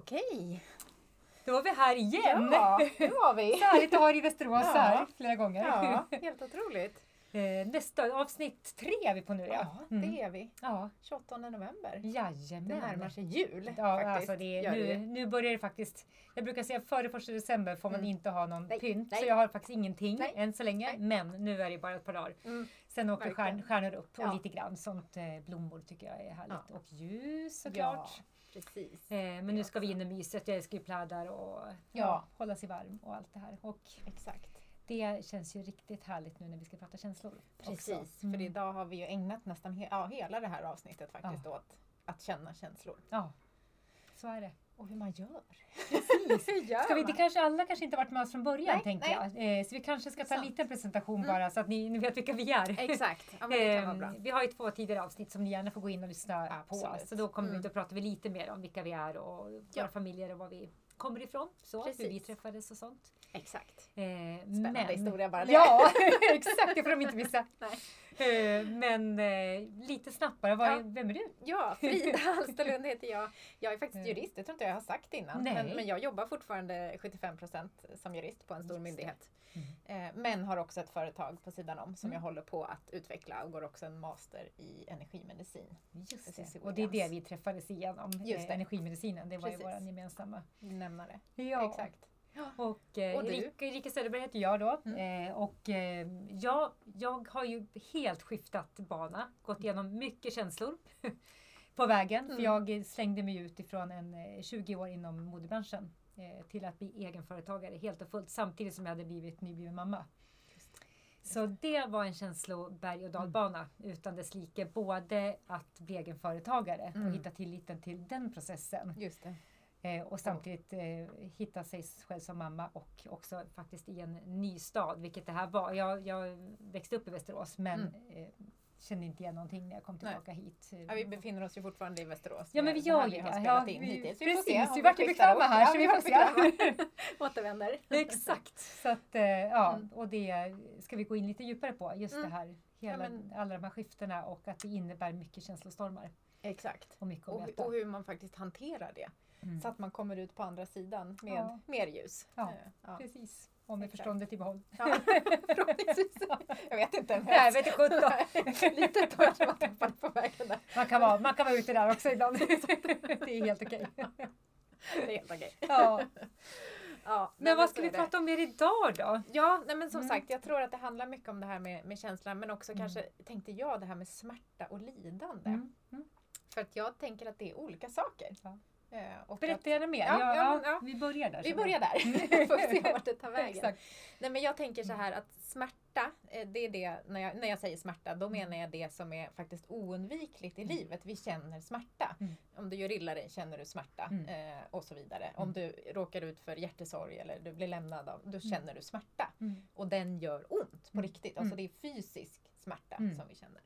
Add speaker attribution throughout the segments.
Speaker 1: Okej.
Speaker 2: Då var vi här igen!
Speaker 1: Ja, nu var vi.
Speaker 2: Så härligt att ha er i Västerås
Speaker 1: Ja.
Speaker 2: här flera gånger.
Speaker 1: Ja, helt otroligt.
Speaker 2: Eh, Nästa avsnitt tre är vi på nu
Speaker 1: Ja,
Speaker 2: Mm.
Speaker 1: det är vi.
Speaker 2: Ja,
Speaker 1: 28 november.
Speaker 2: jajamän.
Speaker 1: Det närmar sig jul
Speaker 2: Ja,
Speaker 1: faktiskt.
Speaker 2: alltså det nu,
Speaker 1: det.
Speaker 2: nu börjar det faktiskt. Jag brukar säga före första december får man
Speaker 1: Mm.
Speaker 2: inte ha någon
Speaker 1: Nej,
Speaker 2: pynt.
Speaker 1: nej.
Speaker 2: Så jag har faktiskt ingenting
Speaker 1: Nej.
Speaker 2: än så länge.
Speaker 1: Nej.
Speaker 2: Men nu är det bara ett par dagar.
Speaker 1: Mm.
Speaker 2: Sen åker stjärn, stjärnor upp och
Speaker 1: Ja.
Speaker 2: lite grann sånt. Eh, blommor tycker jag är härligt.
Speaker 1: Ja.
Speaker 2: Och ljus såklart.
Speaker 1: Ja, precis.
Speaker 2: Eh, men nu ska vi in i myset. Jag älskar ju plädar och ja,
Speaker 1: Ja.
Speaker 2: hålla sig varm och allt det här. Och
Speaker 1: Exakt.
Speaker 2: det känns ju riktigt härligt nu när vi ska prata känslor.
Speaker 1: Precis,
Speaker 2: Mm.
Speaker 1: för idag har vi ju ägnat nästan he- ja, hela det här avsnittet faktiskt åt att känna känslor.
Speaker 2: Ja, så är det.
Speaker 1: Och hur man gör.
Speaker 2: Precis.
Speaker 1: Hur gör
Speaker 2: Ska vi, det kanske alla kanske inte varit med oss från början
Speaker 1: Nej,
Speaker 2: tänker jag. Eh, så vi kanske ska ta en liten presentation
Speaker 1: Mm.
Speaker 2: bara så att ni, ni vet vilka vi är.
Speaker 1: Exakt, ja.
Speaker 2: Eh, vi har ju två tidigare avsnitt som ni gärna får gå in och lyssna på.
Speaker 1: Absolut.
Speaker 2: Så då kommer vi
Speaker 1: Mm.
Speaker 2: att prata vi lite mer om vilka vi är och våra
Speaker 1: Ja.
Speaker 2: familjer och var vi kommer ifrån. Så, hur vi träffades och sånt.
Speaker 1: Exakt.
Speaker 2: Eh,
Speaker 1: Spännande
Speaker 2: men-
Speaker 1: historia bara det.
Speaker 2: Ja, exakt. Det får de inte missa. Eh, men eh, lite. Vad är,
Speaker 1: Ja.
Speaker 2: Vem är du?
Speaker 1: Ja, Frida Alsterlund heter jag. Jag är faktiskt
Speaker 2: Mm.
Speaker 1: jurist, det tror inte jag har sagt innan. Men, men jag jobbar fortfarande 75% som jurist på en stor
Speaker 2: Just
Speaker 1: myndighet.
Speaker 2: Mm.
Speaker 1: Eh, Men har också ett företag på sidan om som
Speaker 2: Mm.
Speaker 1: jag håller på att utveckla och går också en master i energimedicin.
Speaker 2: Just det. Och det är det vi träffades igenom.
Speaker 1: Just
Speaker 2: eh,
Speaker 1: det.
Speaker 2: Energimedicinen. Det var ju
Speaker 1: Precis.
Speaker 2: vår gemensamma.
Speaker 1: Nämnare.
Speaker 2: Ja.
Speaker 1: Exakt.
Speaker 2: Och, eh,
Speaker 1: Och du?
Speaker 2: Erika, Söderberg heter jag då.
Speaker 1: Mm.
Speaker 2: Eh, och eh, jag, jag har ju helt skiftat bana. Gått igenom mycket känslor på vägen. För
Speaker 1: Mm.
Speaker 2: jag slängde mig ut ifrån en eh, 20 år inom modebranschen eh, till att bli egenföretagare helt och fullt samtidigt som jag hade blivit nybliven mamma. Så det var en känsloberg och dalbana utan dess like. Både att bli egenföretagare
Speaker 1: Mm.
Speaker 2: och hitta tilliten till den processen.
Speaker 1: Just det.
Speaker 2: Eh, och samtidigt eh, hitta sig själv som mamma och också faktiskt i en ny stad, vilket det här var. Jag, jag växte upp i Västerås men eh, kände inte igen någonting när jag kom
Speaker 1: Mm. Nej.
Speaker 2: tillbaka hit.
Speaker 1: Ja, vi befinner oss ju fortfarande i Västerås.
Speaker 2: Ja, men vi gör
Speaker 1: vi
Speaker 2: ju det. Ja,
Speaker 1: in
Speaker 2: vi-
Speaker 1: hittills.
Speaker 2: precis,
Speaker 1: får se
Speaker 2: vi vart bekväma här,
Speaker 1: Ja,
Speaker 2: så vi får se.
Speaker 1: Återvänder.
Speaker 2: Exakt! Så att, eh, ja,
Speaker 1: Mm.
Speaker 2: och det ska vi gå in lite djupare på. Just
Speaker 1: Mm.
Speaker 2: det här, hela,
Speaker 1: Ja, men-
Speaker 2: alla de här skiftena och att det innebär mycket känslostormar
Speaker 1: Exakt.
Speaker 2: och mycket
Speaker 1: Och, och hur man faktiskt hanterar det.
Speaker 2: Mm.
Speaker 1: Så att man kommer ut på andra sidan med
Speaker 2: Ja.
Speaker 1: mer ljus.
Speaker 2: Ja.
Speaker 1: Eh, ja.
Speaker 2: Precis, och med
Speaker 1: Exakt.
Speaker 2: förståndet i behåll.
Speaker 1: Ja. Jag vet inte. men-
Speaker 2: Nej, vet sjutton.
Speaker 1: Lite som man tappade på vägen där.
Speaker 2: Man kan, vara, man kan vara ute där också ibland. det är helt okej.
Speaker 1: Det är helt okej.
Speaker 2: Ja.
Speaker 1: Ja,
Speaker 2: Men vad ska vi
Speaker 1: det.
Speaker 2: prata om mer idag då?
Speaker 1: Ja, nej, men som
Speaker 2: Mm.
Speaker 1: sagt, jag tror att det handlar mycket om det här med, med känslan men också
Speaker 2: Mm.
Speaker 1: kanske, tänkte jag, det här med smärta och lidande.
Speaker 2: Mm. Mm.
Speaker 1: För att jag tänker att det är olika saker.
Speaker 2: Ja.
Speaker 1: Eh, och
Speaker 2: Berätta gärna mer.
Speaker 1: Ja,
Speaker 2: Ja,
Speaker 1: ja.
Speaker 2: Vi börjar där.
Speaker 1: vi börjar där, får se vart det tar vägen.
Speaker 2: Exakt.
Speaker 1: Nej, men jag tänker så här att smärta, eh, det är det, när jag, när jag säger smärta, då menar jag det som är faktiskt oundvikligt i
Speaker 2: Mm.
Speaker 1: livet. Vi känner smärta.
Speaker 2: Mm.
Speaker 1: Om du gör illa dig känner du smärta
Speaker 2: Mm.
Speaker 1: eh, och så vidare. Om du råkar ut för hjärtesorg eller du blir lämnad av, då känner du smärta.
Speaker 2: Mm.
Speaker 1: Och den gör ont på
Speaker 2: Mm.
Speaker 1: riktigt. Alltså
Speaker 2: Mm.
Speaker 1: det är fysisk smärta
Speaker 2: Mm.
Speaker 1: som vi känner.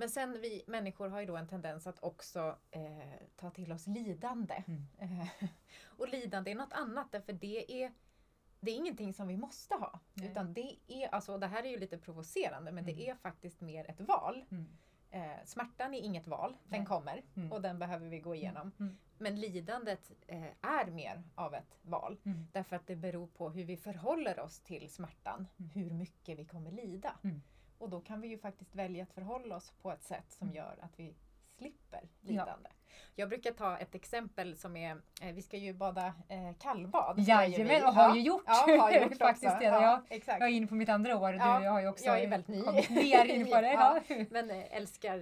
Speaker 1: Men sen vi människor har ju då en tendens att också eh, ta till oss lidande.
Speaker 2: Mm.
Speaker 1: Och lidande är något annat därför det är det är ingenting som vi måste ha.
Speaker 2: Nej.
Speaker 1: Utan det är, alltså det här är ju lite provocerande men det
Speaker 2: Mm.
Speaker 1: är faktiskt mer ett val.
Speaker 2: Mm.
Speaker 1: Eh, smärtan är inget val, den
Speaker 2: Nej.
Speaker 1: kommer
Speaker 2: Mm.
Speaker 1: och den behöver vi gå igenom.
Speaker 2: Mm.
Speaker 1: Men lidandet eh, är mer av ett val.
Speaker 2: Mm.
Speaker 1: Därför att det beror på hur vi förhåller oss till smärtan.
Speaker 2: Mm.
Speaker 1: Hur mycket vi kommer lida. Och då kan vi ju faktiskt välja att förhålla oss på ett sätt som
Speaker 2: Mm.
Speaker 1: gör att vi slipper lidande. Jag brukar ta ett exempel som är, eh, vi ska ju bada eh, kallbad.
Speaker 2: Jajamän, och har ju gjort.
Speaker 1: Ja, har gjort
Speaker 2: Faktiskt
Speaker 1: också.
Speaker 2: ja.
Speaker 1: exakt.
Speaker 2: Jag är inne på mitt andra år och
Speaker 1: Ja,
Speaker 2: du, jag har ju också
Speaker 1: jag är väldigt ny.
Speaker 2: kommit mer in på det. Ja.
Speaker 1: Men eh, älskar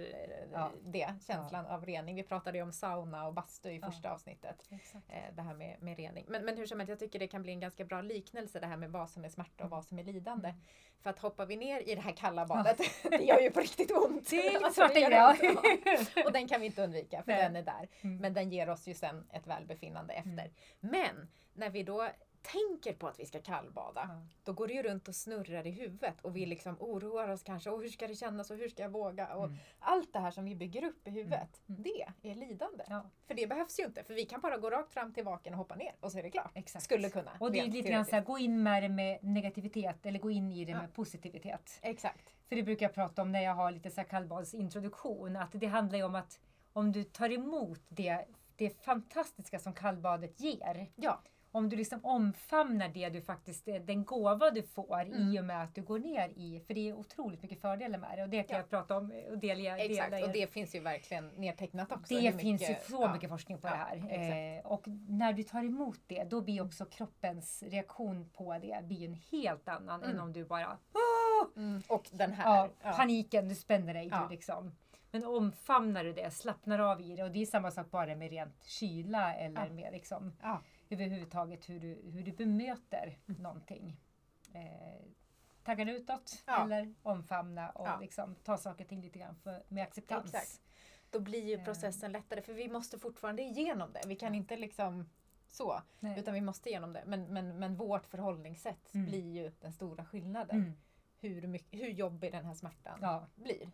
Speaker 1: eh, det, känslan av rening. Vi pratade ju om sauna och bastu i första avsnittet.
Speaker 2: Exakt.
Speaker 1: det här med, med rening. Men, men hur som helst, jag tycker det kan bli en ganska bra liknelse det här med vad som är smärta och
Speaker 2: Mm.
Speaker 1: vad som är lidande. För att hoppar vi ner i det här kalla badet, det gör ju på riktigt ont.
Speaker 2: Det är
Speaker 1: Alltså,
Speaker 2: svarta
Speaker 1: ja. Och den kan vi inte undvika för
Speaker 2: Nej.
Speaker 1: den är där.
Speaker 2: Mm.
Speaker 1: Men den ger oss ju sen ett välbefinnande efter.
Speaker 2: Mm.
Speaker 1: Men när vi då tänker på att vi ska kallbada,
Speaker 2: Ja.
Speaker 1: då går det ju runt och snurrar i huvudet och vi liksom oroar oss kanske. Och hur ska det kännas och hur ska jag våga? Och
Speaker 2: Mm.
Speaker 1: Allt det här som vi bygger upp i huvudet,
Speaker 2: Mm.
Speaker 1: det är lidande.
Speaker 2: Ja,
Speaker 1: För det behövs ju inte, för vi kan bara gå rakt fram till vaken och hoppa ner och så är det klart.
Speaker 2: exakt.
Speaker 1: Skulle kunna.
Speaker 2: Och det är lite grann så här,
Speaker 1: teoretiskt.
Speaker 2: gå in med det med negativitet eller gå in i det
Speaker 1: Ja.
Speaker 2: med positivitet.
Speaker 1: Exakt.
Speaker 2: För det brukar jag prata om när jag har lite så kallbadsintroduktion. Att det handlar ju om att om du tar emot det det fantastiska som kallbadet ger.
Speaker 1: Ja.
Speaker 2: Om du liksom omfamnar det du faktiskt, eh, den gåva du får
Speaker 1: Mm.
Speaker 2: i och med att du går ner i, för det är otroligt mycket fördelar med det och det kan
Speaker 1: Ja.
Speaker 2: jag prata om och dela,
Speaker 1: Exakt,
Speaker 2: dela
Speaker 1: och det finns ju verkligen nedtecknat också.
Speaker 2: det finns ju
Speaker 1: mycket-
Speaker 2: så
Speaker 1: ja.
Speaker 2: mycket forskning på
Speaker 1: Ja,
Speaker 2: det här.
Speaker 1: exakt.
Speaker 2: Eh, och när du tar emot det, då blir också kroppens reaktion på det blir en helt annan än
Speaker 1: Mm.
Speaker 2: om du bara
Speaker 1: Mm. Och den här.
Speaker 2: ja, paniken, du spänner dig. Du liksom. Men omfamnar du det, slappnar av i det och det är samma sak bara med rent kyla eller
Speaker 1: Ja.
Speaker 2: med liksom,
Speaker 1: Ja.
Speaker 2: överhuvudtaget hur du, hur du bemöter någonting. Eh, tagga utåt
Speaker 1: Ja.
Speaker 2: eller omfamna och
Speaker 1: Ja.
Speaker 2: liksom, ta saker och ting lite grann för, med acceptans.
Speaker 1: Exakt. Då blir ju
Speaker 2: Eh.
Speaker 1: processen lättare för vi måste fortfarande igenom det. Vi kan inte liksom så.
Speaker 2: Nej.
Speaker 1: Utan vi måste igenom det. Men, men, men vårt förhållningssätt
Speaker 2: Mm.
Speaker 1: blir ju den stora skillnaden.
Speaker 2: Mm.
Speaker 1: Hur, mycket, hur jobbig den här smärtan
Speaker 2: Ja.
Speaker 1: blir.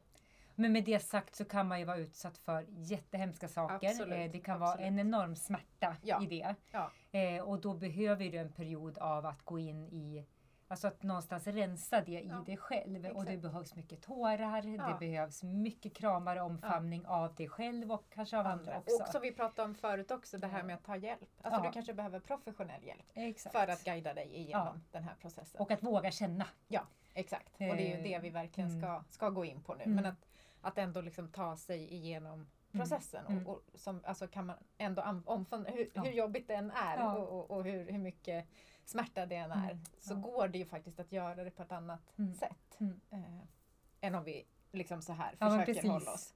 Speaker 2: Men med det sagt så kan man ju vara utsatt för jättehemska saker.
Speaker 1: Absolut,
Speaker 2: Eh, det kan vara
Speaker 1: absolut.
Speaker 2: en enorm smärta
Speaker 1: Ja,
Speaker 2: i det.
Speaker 1: ja.
Speaker 2: Eh, och då behöver du en period av att gå in i Alltså att någonstans rensa det i
Speaker 1: Ja,
Speaker 2: dig själv. Och det
Speaker 1: exakt.
Speaker 2: behövs mycket tårar,
Speaker 1: Ja.
Speaker 2: det behövs mycket kramar och omfamning av dig själv och kanske av andra, också.
Speaker 1: Och som vi pratade om förut också, det här med att ta hjälp. Alltså
Speaker 2: Ja.
Speaker 1: du kanske behöver professionell hjälp
Speaker 2: Exakt.
Speaker 1: för att guida dig igenom den här processen.
Speaker 2: Och att våga känna.
Speaker 1: Exakt, och det är ju det vi verkligen
Speaker 2: Mm.
Speaker 1: ska, ska gå in på nu.
Speaker 2: Mm.
Speaker 1: Men att, att ändå liksom ta sig igenom processen.
Speaker 2: Mm.
Speaker 1: Och, och som, alltså kan man ändå am- omfamna hur,
Speaker 2: Ja.
Speaker 1: hur jobbigt det än är
Speaker 2: Ja.
Speaker 1: och, och, hur, hur mycket smärta det än är.
Speaker 2: Mm.
Speaker 1: Så
Speaker 2: Ja.
Speaker 1: går det ju faktiskt att göra det på ett annat
Speaker 2: Mm.
Speaker 1: sätt.
Speaker 2: Mm.
Speaker 1: Eh, än om vi liksom så här försöker hålla oss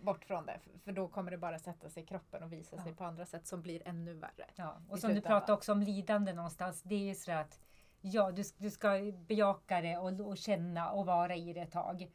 Speaker 1: bort från det. För- då kommer det bara sätta sig i kroppen och visa sig på andra sätt som blir ännu värre.
Speaker 2: Och som du pratade också om lidande någonstans. Det är ju sådär att ja, du, du ska bejaka det och, och känna och vara i det ett tag.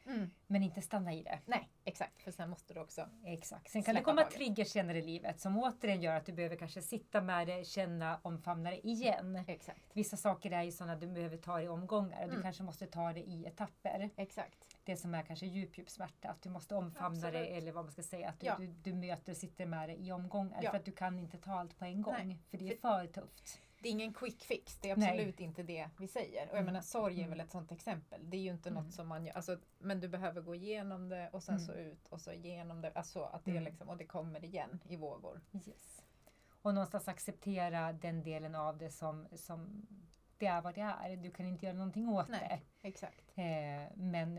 Speaker 2: Men inte stanna i det.
Speaker 1: Nej, exakt. För sen måste du också
Speaker 2: Exakt. Sen kan det komma
Speaker 1: taget.
Speaker 2: triggers senare i livet som återigen gör att du behöver kanske sitta med det, känna, omfamna det igen.
Speaker 1: Exakt.
Speaker 2: Vissa saker är ju sådana du behöver ta i omgångar och du
Speaker 1: Mm.
Speaker 2: kanske måste ta det i etapper.
Speaker 1: Exakt.
Speaker 2: Det som är kanske djup, djup smärta. Att du måste omfamna
Speaker 1: Absolut.
Speaker 2: det eller vad man ska säga. Att du,
Speaker 1: Ja.
Speaker 2: du, du möter och sitter med det i omgångar.
Speaker 1: Ja.
Speaker 2: För att du kan inte ta allt på en gång.
Speaker 1: Nej.
Speaker 2: För det är för tufft.
Speaker 1: Det är ingen quick fix, det är
Speaker 2: Nej.
Speaker 1: absolut inte det vi säger. Och jag
Speaker 2: Mm.
Speaker 1: menar sorg är
Speaker 2: Mm.
Speaker 1: väl ett sånt exempel. Det är ju inte
Speaker 2: Mm.
Speaker 1: något som man gör, alltså, men du behöver gå igenom det och sen
Speaker 2: Mm.
Speaker 1: så ut och så igenom det. Alltså att det är
Speaker 2: Mm.
Speaker 1: liksom, och det kommer igen i vågor.
Speaker 2: Yes. Och någonstans acceptera den delen av det som, som det är vad det är. Du kan inte göra någonting åt
Speaker 1: Nej.
Speaker 2: det.
Speaker 1: Exakt.
Speaker 2: Eh, men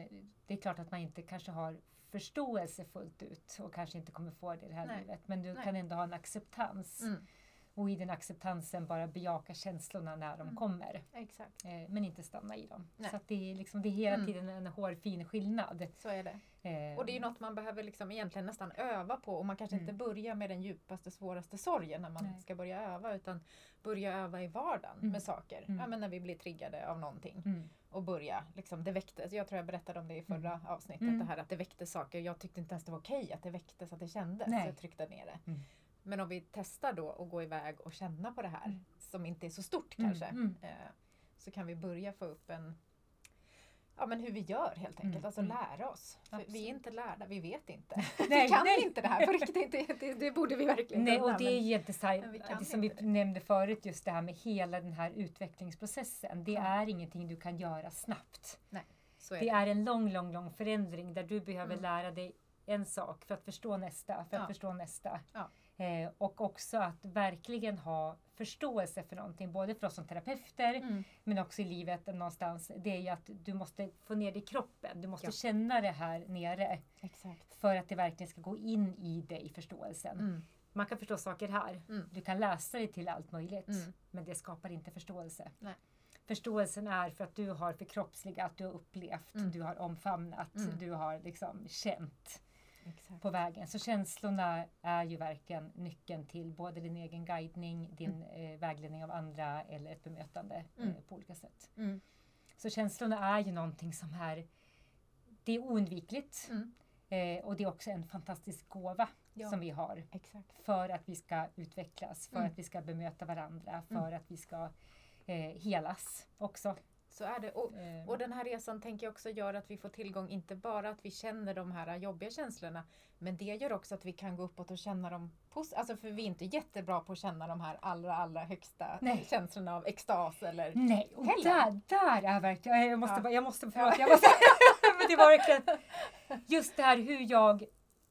Speaker 2: det är klart att man inte kanske har förståelse fullt ut och kanske inte kommer få det i det här
Speaker 1: Nej.
Speaker 2: livet. Men du
Speaker 1: Nej.
Speaker 2: kan ändå ha en acceptans.
Speaker 1: Mm.
Speaker 2: Och i den acceptansen bara bejaka känslorna när de
Speaker 1: Mm.
Speaker 2: kommer.
Speaker 1: Exakt.
Speaker 2: Eh, men inte stanna i dem.
Speaker 1: Nej.
Speaker 2: Så det, är liksom, det är hela
Speaker 1: Mm.
Speaker 2: tiden en hårfin skillnad.
Speaker 1: Så är det.
Speaker 2: Eh,
Speaker 1: Och det är något man behöver liksom egentligen nästan öva på och man kanske
Speaker 2: Mm.
Speaker 1: inte börjar med den djupaste, svåraste sorgen när man
Speaker 2: Nej.
Speaker 1: ska börja öva utan börja öva i vardagen
Speaker 2: Mm.
Speaker 1: med saker.
Speaker 2: Mm.
Speaker 1: Ja, men när vi blir triggade av någonting.
Speaker 2: Mm.
Speaker 1: och börja, liksom, det väcktes, jag tror jag berättade om det i förra avsnittet,
Speaker 2: Mm.
Speaker 1: det här att det väcktes saker. Jag tyckte inte ens det var okej att det väcktes, att det kändes.
Speaker 2: Nej.
Speaker 1: Så jag tryckte ner det.
Speaker 2: Mm.
Speaker 1: Men om vi testar då att gå iväg och känna på det här,
Speaker 2: Mm.
Speaker 1: som inte är så stort
Speaker 2: Mm,
Speaker 1: kanske,
Speaker 2: mm.
Speaker 1: eh, så kan vi börja få upp en Ja men hur vi gör helt enkelt,
Speaker 2: Mm,
Speaker 1: alltså
Speaker 2: mm.
Speaker 1: lära oss. Vi är inte lärda, vi vet inte.
Speaker 2: Nej,
Speaker 1: vi kan
Speaker 2: nej.
Speaker 1: inte det här på riktigt, det, det, det borde vi verkligen
Speaker 2: Nej,
Speaker 1: kunna,
Speaker 2: och det är det som vi
Speaker 1: det.
Speaker 2: nämnde förut, just det här med hela den här utvecklingsprocessen. Det
Speaker 1: Ja.
Speaker 2: är ingenting du kan göra snabbt.
Speaker 1: så är
Speaker 2: Det är en lång, lång, lång förändring där du behöver lära dig en sak för att förstå nästa, för att
Speaker 1: Ja.
Speaker 2: förstå nästa.
Speaker 1: Ja.
Speaker 2: Eh, och också att verkligen ha förståelse för någonting, både för oss som terapeuter
Speaker 1: Mm.
Speaker 2: men också i livet någonstans. Det är ju att du måste få ner det i kroppen. Du måste
Speaker 1: Ja.
Speaker 2: känna det här nere
Speaker 1: Exakt.
Speaker 2: för att det verkligen ska gå in i dig, förståelsen.
Speaker 1: Mm.
Speaker 2: Man kan förstå saker här.
Speaker 1: Mm.
Speaker 2: Du kan läsa dig till allt möjligt.
Speaker 1: Mm.
Speaker 2: Men det skapar inte förståelse.
Speaker 1: Nej.
Speaker 2: Förståelsen är för att du har förkroppsligat, du har upplevt,
Speaker 1: Mm.
Speaker 2: du har omfamnat,
Speaker 1: Mm.
Speaker 2: du har liksom känt
Speaker 1: Exakt.
Speaker 2: på vägen. Så känslorna är ju verkligen nyckeln till både din egen guidning, din eh, vägledning av andra eller ett bemötande
Speaker 1: Mm.
Speaker 2: eh, på olika sätt.
Speaker 1: Mm.
Speaker 2: Så känslorna är ju någonting som är det är oundvikligt
Speaker 1: Mm.
Speaker 2: eh, och det är också en fantastisk gåva
Speaker 1: Ja.
Speaker 2: som vi har
Speaker 1: Exakt.
Speaker 2: för att vi ska utvecklas, för
Speaker 1: Mm.
Speaker 2: att vi ska bemöta varandra, för
Speaker 1: Mm.
Speaker 2: att vi ska eh, helas också.
Speaker 1: Så är det. Och,
Speaker 2: Eh,
Speaker 1: och den här resan tänker jag också gör att vi får tillgång, inte bara att vi känner de här jobbiga känslorna, men det gör också att vi kan gå uppåt och känna dem positivt. Alltså för vi är inte jättebra på att känna de här allra, allra högsta
Speaker 2: Nej.
Speaker 1: känslorna av extas eller...
Speaker 2: Nej, och
Speaker 1: Heller.
Speaker 2: där, där är verkligen, jag måste,
Speaker 1: Ja.
Speaker 2: bara- jag måste, förlåt, jag måste, men det var verkligen just det här hur jag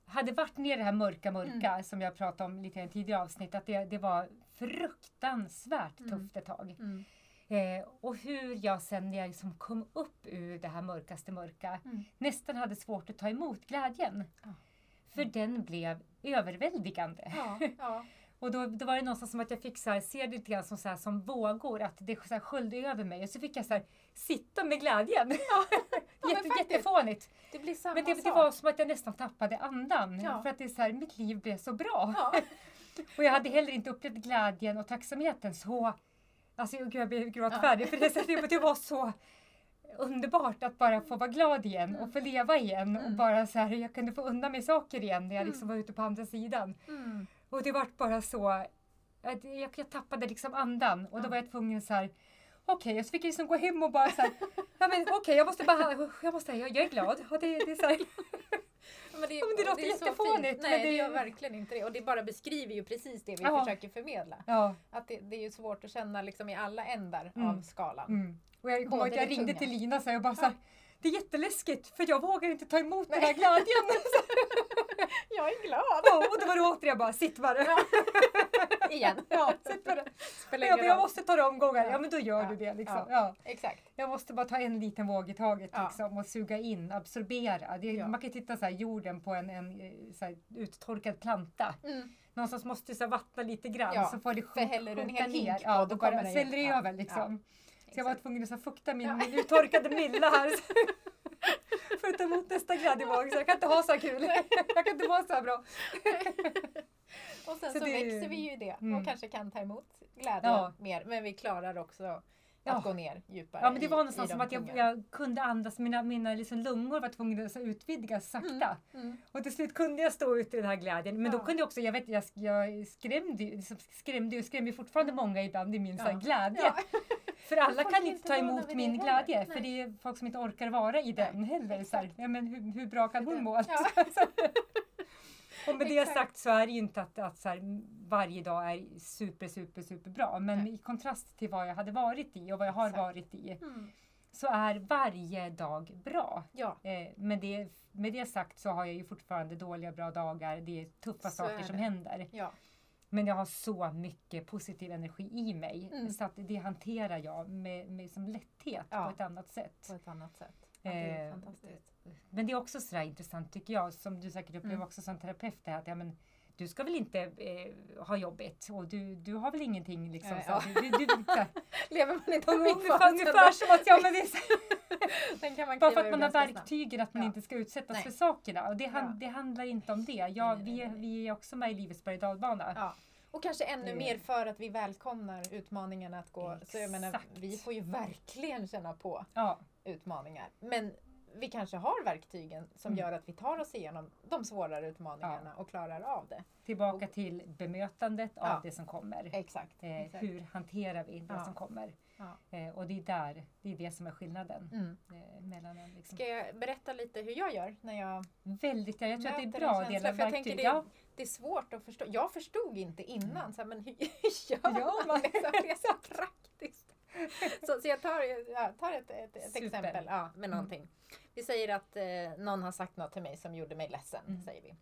Speaker 2: hade varit ner i det här mörka, mörka som jag pratade om lite i en tidigare avsnitt. Att det, det var fruktansvärt
Speaker 1: Mm.
Speaker 2: tufft ett tag.
Speaker 1: Mm.
Speaker 2: Eh, och hur jag sen när jag liksom kom upp ur det här mörkaste mörka
Speaker 1: Mm.
Speaker 2: nästan hade svårt att ta emot glädjen.
Speaker 1: Ja.
Speaker 2: För den blev överväldigande.
Speaker 1: Ja, ja.
Speaker 2: Och då, då var det någonstans som att jag fick så här, se det lite grann som, så här, som vågor, att det så här, sköljde över mig. Och så fick jag så här, sitta med glädjen.
Speaker 1: men
Speaker 2: Jätte,
Speaker 1: faktiskt.
Speaker 2: jättefånigt.
Speaker 1: Det blir samma
Speaker 2: Men det, det var som att jag nästan tappade andan.
Speaker 1: Ja.
Speaker 2: För att det är så här, mitt liv blev så bra.
Speaker 1: Ja.
Speaker 2: Och jag hade heller inte upplevt glädjen och tacksamheten så... Alltså gud, jag blev
Speaker 1: Ja.
Speaker 2: gråtfärdig. För det, det, det var så underbart att bara få vara glad igen och få leva igen. Och
Speaker 1: Mm.
Speaker 2: bara så här, jag kunde få undan mig saker igen när jag
Speaker 1: Mm.
Speaker 2: liksom var ute på andra sidan.
Speaker 1: Mm.
Speaker 2: Och det var bara så... Jag, jag tappade liksom andan och då
Speaker 1: Ja.
Speaker 2: var jag tvungen så här... Okej, och så fick jag liksom gå hem och bara så här, ja men okej, jag måste bara, jag måste säga, jag, jag är glad. Och det, det är så här,
Speaker 1: Men det,
Speaker 2: Ja, men det låter
Speaker 1: är så
Speaker 2: jättefånigt,
Speaker 1: fint.
Speaker 2: men
Speaker 1: Nej, det
Speaker 2: det-
Speaker 1: gör verkligen inte det. Och det bara beskriver ju precis det vi
Speaker 2: Ja.
Speaker 1: försöker förmedla.
Speaker 2: ja.
Speaker 1: Att det, det är ju svårt att känna liksom i alla ändar
Speaker 2: Mm.
Speaker 1: av skalan.
Speaker 2: Mm. Och jag kommer
Speaker 1: Både
Speaker 2: ihåg att jag
Speaker 1: det
Speaker 2: ringde till Lina så jag bara så här, det är jätteläskigt för jag vågar inte ta emot den här glädjen.
Speaker 1: Jag är glad!
Speaker 2: Ja, och då var det återigen bara, sitt bara.
Speaker 1: Ja. Igen.
Speaker 2: Ja, sitt bara. Jag,
Speaker 1: ingen
Speaker 2: jag måste ta det omgångar.
Speaker 1: Ja.
Speaker 2: Ja men då gör
Speaker 1: Ja.
Speaker 2: du det liksom.
Speaker 1: Ja.
Speaker 2: Ja.
Speaker 1: Exakt.
Speaker 2: Jag måste bara ta en liten våg i taget
Speaker 1: Ja.
Speaker 2: liksom, och suga in, absorbera. Det,
Speaker 1: Ja.
Speaker 2: Man kan titta så här, jorden på en, en eh, här, uttorkad planta.
Speaker 1: Mm.
Speaker 2: Någonstans måste du så här, vattna lite grann
Speaker 1: Ja,
Speaker 2: så får det sjunka ner. Ja,
Speaker 1: då
Speaker 2: då
Speaker 1: kommer
Speaker 2: sväller det
Speaker 1: ja.
Speaker 2: över liksom. Så jag var tvungen att fukta min,
Speaker 1: Ja.
Speaker 2: min uttorkade milla här. för att ta emot nästa glädjevåg. Så jag kan inte ha så här kul. Jag kan inte vara så här bra.
Speaker 1: Och sen
Speaker 2: Så
Speaker 1: så,
Speaker 2: det-
Speaker 1: växer vi ju i det
Speaker 2: Mm.
Speaker 1: och kanske kan ta emot glädje
Speaker 2: Ja.
Speaker 1: mer. Men vi klarar också att
Speaker 2: Ja.
Speaker 1: gå ner djupare
Speaker 2: Ja men det
Speaker 1: i-
Speaker 2: var
Speaker 1: i
Speaker 2: någonstans
Speaker 1: de
Speaker 2: som att jag, jag kunde andas, mina, mina liksom lungor var tvungna att så utvidgas sakta.
Speaker 1: Mm.
Speaker 2: Och till slut kunde jag stå ute i den här glädjen. Men
Speaker 1: Ja.
Speaker 2: då kunde jag också, jag vet jag, jag skrämde ju liksom skrämde ju fortfarande många ibland i min
Speaker 1: Ja.
Speaker 2: glädje. För alla kan
Speaker 1: är
Speaker 2: inte ta emot min
Speaker 1: det
Speaker 2: glädje.
Speaker 1: heller.
Speaker 2: För det är folk som inte orkar vara i den heller. Så här, ja, men hur, hur bra kan hon må?
Speaker 1: Ja.
Speaker 2: och med det
Speaker 1: Exakt.
Speaker 2: sagt så är det ju inte att, att så här, varje dag är super, super, super bra. Men
Speaker 1: Nej.
Speaker 2: i kontrast till vad jag hade varit i och vad jag har
Speaker 1: Exakt.
Speaker 2: varit i
Speaker 1: Mm.
Speaker 2: så är varje dag bra.
Speaker 1: Ja,
Speaker 2: Eh, med, det, med det sagt så har jag ju fortfarande dåliga bra dagar. Det är tuffa
Speaker 1: Så är
Speaker 2: saker som
Speaker 1: det.
Speaker 2: händer.
Speaker 1: ja.
Speaker 2: Men jag har så mycket positiv energi i mig.
Speaker 1: Mm.
Speaker 2: Så att det hanterar jag med, med som lätthet
Speaker 1: Ja.
Speaker 2: på ett annat sätt.
Speaker 1: på ett annat sätt. Ja, det är
Speaker 2: Eh,
Speaker 1: fantastiskt.
Speaker 2: Men det är också sådär intressant tycker jag, som du säkert upplever
Speaker 1: Mm.
Speaker 2: också som terapeut, det här att ja, men, du ska väl inte eh, ha jobbigt och du, du har väl ingenting liksom. Så,
Speaker 1: ja.
Speaker 2: du, du, du, så,
Speaker 1: Lever man inte
Speaker 2: ungefär,
Speaker 1: mittfasen
Speaker 2: ungefär som att ja, men det är så, bara för att man har verktygen att man
Speaker 1: Ja.
Speaker 2: inte ska utsättas
Speaker 1: Nej.
Speaker 2: för sakerna. Och det, han,
Speaker 1: Ja.
Speaker 2: det handlar inte om det. Ja, vi, vi är också med i livets berg och dalbana.
Speaker 1: Ja. Och kanske ännu mer för att vi välkomnar utmaningarna att gå. Så jag menar,
Speaker 2: Exakt.
Speaker 1: vi får ju verkligen känna på
Speaker 2: Ja.
Speaker 1: utmaningar. Men vi kanske har verktygen som
Speaker 2: Mm.
Speaker 1: gör att vi tar oss igenom de svårare utmaningarna och klarar av det.
Speaker 2: Tillbaka till bemötandet av
Speaker 1: Ja.
Speaker 2: det som kommer.
Speaker 1: Exakt.
Speaker 2: Eh,
Speaker 1: exakt.
Speaker 2: hur hanterar vi det
Speaker 1: Ja.
Speaker 2: som kommer?
Speaker 1: Ja.
Speaker 2: Eh, och det är där, det är det som är skillnaden.
Speaker 1: Mm.
Speaker 2: Eh, mellan en, liksom.
Speaker 1: Ska jag berätta lite hur jag gör när jag
Speaker 2: Väldigt, ja, jag tror att det är bra att dela verktyg.
Speaker 1: det,
Speaker 2: Ja,
Speaker 1: det är svårt att förstå. Jag förstod inte innan, så här, men hur gör
Speaker 2: Ja,
Speaker 1: man?
Speaker 2: man-
Speaker 1: Liksom, det är så praktiskt. Så, så jag tar, jag tar ett, ett, ett exempel ja, med någonting. Vi säger att eh, någon har sagt något till mig som gjorde mig ledsen.
Speaker 2: Mm.
Speaker 1: säger vi.